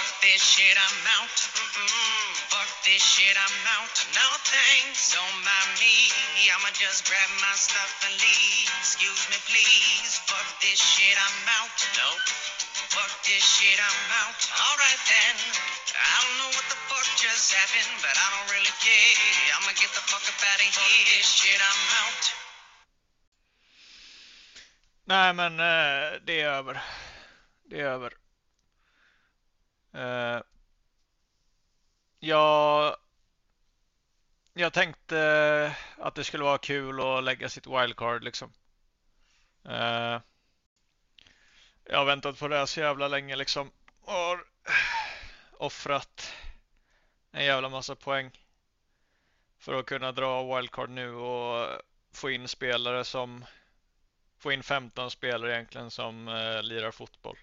Fuck this shit, I'm out. Mm-mm. Fuck this shit, I'm out. No thanks, don't mind me. I'ma just grab my stuff and leave. Excuse me, please. Fuck this shit, I'm out. No. Fuck this shit, I'm out. Alright then. I don't know what the fuck just happened, but I don't really care. I'ma get the fuck up out of here. Fuck this shit, I'm out. Nej, men eh, det är över. Det är över. Jag, jag tänkte att det skulle vara kul att lägga sitt wildcard liksom. Uh, jag har väntat på det här så jävla länge liksom. Har offrat en jävla massa poäng för att kunna dra wildcard nu och få in spelare som få in 15 spelare egentligen som uh, lirar fotboll.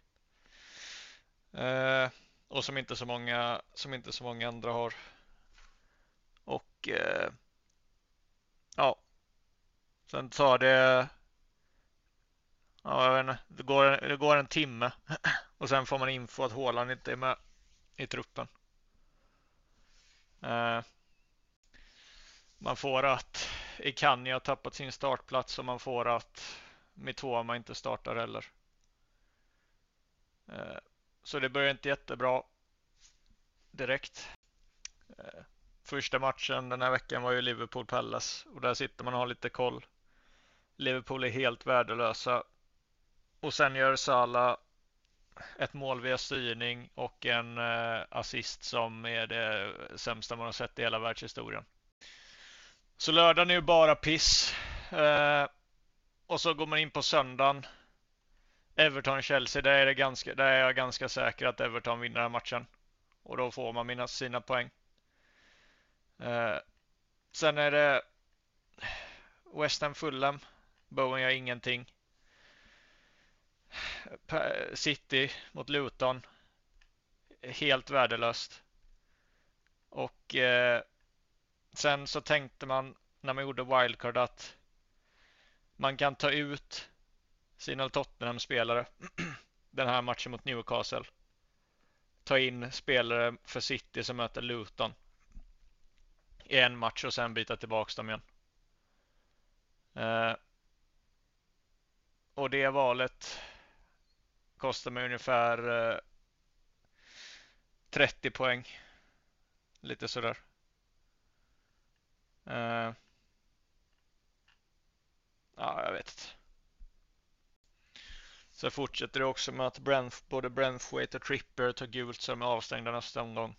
Uh, och som inte så många som inte så många andra har. Och eh, ja, sen tar det. Ja, jag vet inte, det går, det går en timme och sen får man info att Håland inte är med i truppen. Eh, man får att Ikani har tappat sin startplats och man får att Mitoma inte startar heller. Eh, så det börjar inte jättebra direkt. Eh, första matchen den här veckan var ju Liverpool-Palace och där sitter man och har lite koll. Liverpool är helt värdelösa. Och sen gör Salah ett mål via styrning och en eh, assist som är det sämsta man har sett i hela världshistorien. Så lördagen är ju bara piss. Eh, och så går man in på söndagen. Everton-Chelsea, där är, det ganska, där är jag ganska säker att Everton vinner den matchen. Och då får man mina, sina poäng. Eh, sen är det West Ham Fulham. Bowen gör ingenting. City mot Luton. Helt värdelöst. Och eh, sen så tänkte man när man gjorde wildcard att man kan ta ut sina Tottenham-spelare den här matchen mot Newcastle. Ta in spelare för City som möter Luton i en match och sen byta tillbaks dem igen. Eh, och det valet kostar mig ungefär eh, 30 poäng. Lite sådär. Eh, ja, jag vet inte. Så fortsätter det också med att Brent, både Brentwaite och Tripper tar gult så de är avstängda nästa omgång.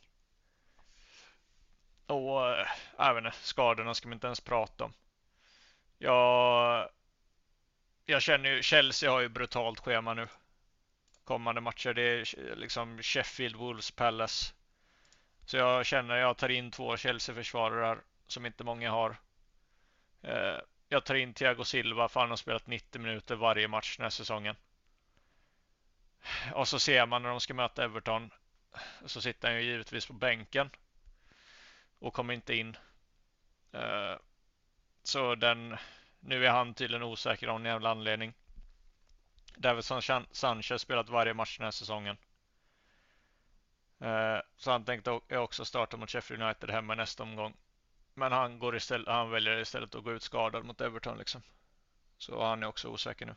Och äh, skadorna ska man inte ens prata om. Jag, jag känner ju, Chelsea har ju brutalt schema nu. Kommande matcher, det är eh, liksom Sheffield, Wolves, Palace. Så jag känner jag tar in två Chelsea-försvarare som inte många har. Eh, jag tar in Thiago Silva för han har spelat 90 minuter varje match den här säsongen. Och så ser man när de ska möta Everton så sitter han ju givetvis på bänken och kommer inte in. Eh, så den, nu är han tydligen osäker av någon jävla anledning. Davidson Sanchez spelat varje match den här säsongen. Eh, så han tänkte också starta mot Sheffield United hemma nästa omgång. Men han, går istället, han väljer istället att gå ut skadad mot Everton liksom. Så han är också osäker nu.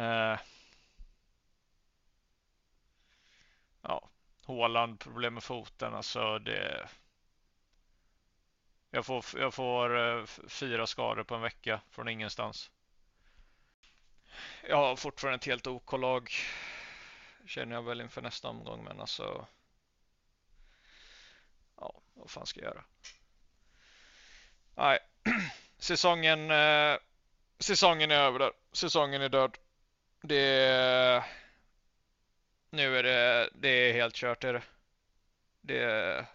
Eh. Ja, Håland problem med foten. Alltså det. Jag får, jag får eh, fyra skador på en vecka från ingenstans. Jag har fortfarande ett helt OK-lag. Känner jag väl inför nästa omgång, men alltså ja, vad fan ska jag göra? Nej, säsongen, eh, säsongen är över där. Säsongen är död. Det nu är det, det är helt kört är det. Det,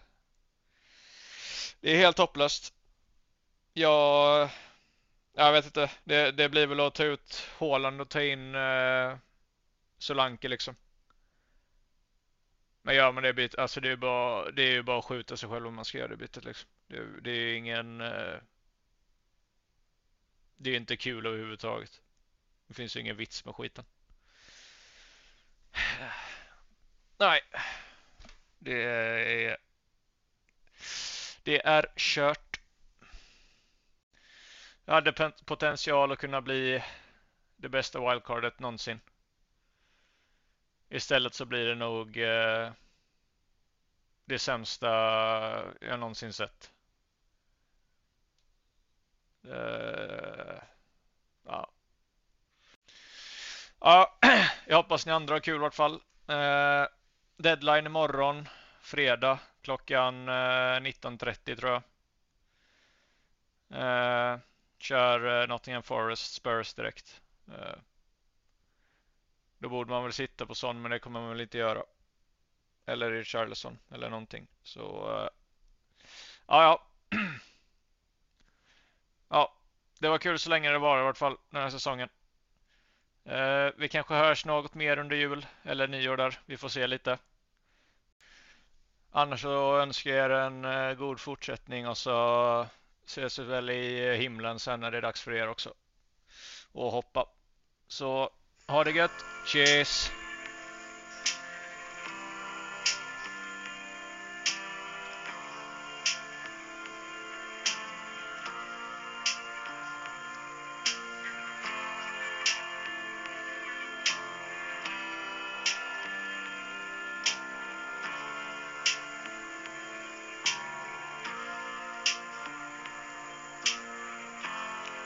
det är helt hopplöst. Jag, jag vet inte. Det, det blir väl att ta ut Håland och ta in eh, Solanke liksom. Men gör man det bytet, alltså det är bara, det är ju bara att skjuta sig själv om man ska göra det bytet liksom. Det, det är ingen, eh, det är inte kul överhuvudtaget. Det finns ju ingen vits med skiten. Nej. Det är... Det är kört. Jag hade potential att kunna bli det bästa wildcardet någonsin. Istället så blir det nog eh, det sämsta jag någonsin sett. Uh, ja. ja, jag hoppas ni andra har kul i vart fall. Uh, deadline imorgon, fredag klockan eh, 19.30 tror jag. Eh, kör eh, Nottingham Forest Spurs direkt. Då borde man väl sitta på sån, men det kommer man väl inte göra. Eller i Charleston eller någonting. Så ja, ja. Ja, det var kul så länge det var i vart fall den här säsongen. Eh, vi kanske hörs något mer under jul eller nyår där. Vi får se lite. Annars så önskar jag er en eh, god fortsättning och så ses vi väl i himlen sen när det är dags för er också. Och hoppa. Så ha det gött. Cheers!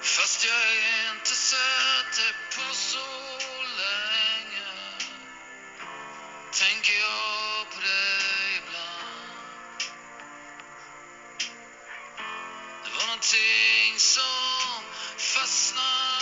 Fast jag inte sett dig på så länge. Tänker jag på dig ibland. Det var någonting som fastnade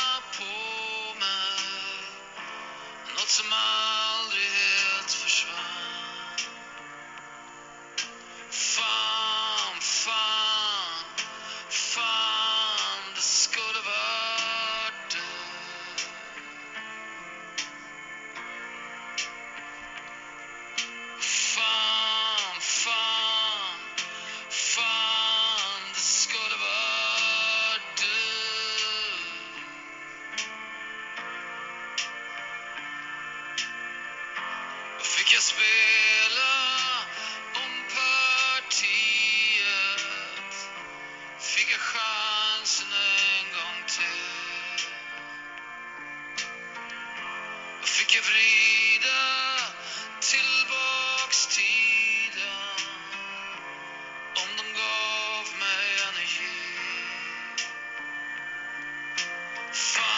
chansen en gång till. Då fick jag vrida tillbaks tiden. Om de gav mig energi. Fan.